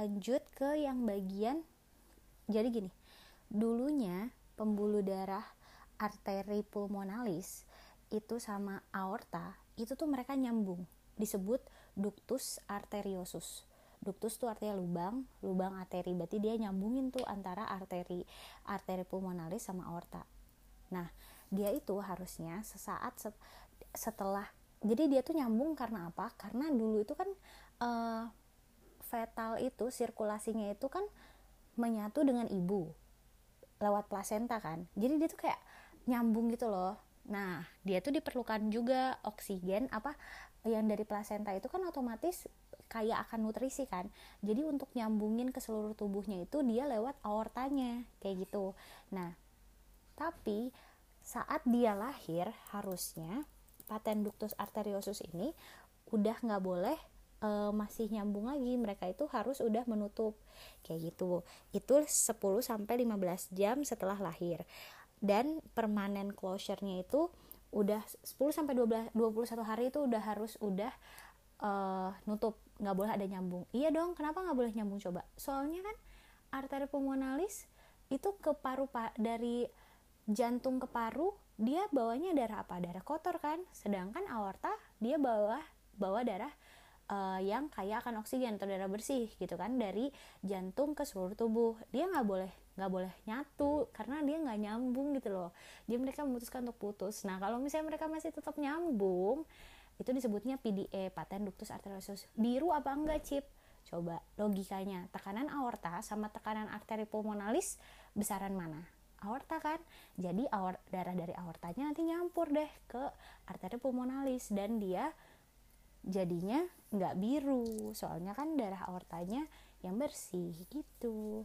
lanjut ke yang bagian jadi gini dulunya pembuluh darah arteri pulmonalis itu sama aorta itu tuh mereka nyambung disebut ductus arteriosus. Ductus tuh artinya lubang lubang arteri berarti dia nyambungin tuh antara arteri arteri pulmonalis sama aorta. Nah dia itu harusnya sesaat set, setelah jadi dia tuh nyambung karena apa? Karena dulu itu kan uh, fetal itu sirkulasinya itu kan menyatu dengan ibu lewat plasenta kan. Jadi dia tuh kayak nyambung gitu loh. Nah dia tuh diperlukan juga oksigen apa yang dari plasenta itu kan otomatis kayak akan nutrisi kan. Jadi untuk nyambungin ke seluruh tubuhnya itu dia lewat aortanya kayak gitu. Nah tapi saat dia lahir harusnya paten ductus arteriosus ini udah nggak boleh e, masih nyambung lagi mereka itu harus udah menutup. Kayak gitu. Itu 10 sampai 15 jam setelah lahir. Dan permanen closure-nya itu udah 10 sampai 12 21 hari itu udah harus udah uh, nutup. Nggak boleh ada nyambung. Iya dong kenapa nggak boleh nyambung coba? Soalnya kan arteri pulmonalis itu ke paru pak dari jantung ke paru dia bawanya darah apa? Darah kotor kan? Sedangkan aorta dia bawa bawa darah uh, yang kaya akan oksigen atau darah bersih gitu kan dari jantung ke seluruh tubuh. Dia nggak boleh nggak boleh nyatu karena dia nggak nyambung gitu loh. Jadi mereka memutuskan untuk putus. Nah kalau misalnya mereka masih tetap nyambung itu disebutnya PDE paten ductus arteriosus. Biru apa enggak chip coba logikanya. Tekanan aorta sama tekanan arteri pulmonalis besaran mana? Aorta kan? Jadi aor darah dari aortanya nanti nyampur deh ke arteri pulmonalis dan dia jadinya nggak biru. Soalnya kan darah aortanya yang bersih gitu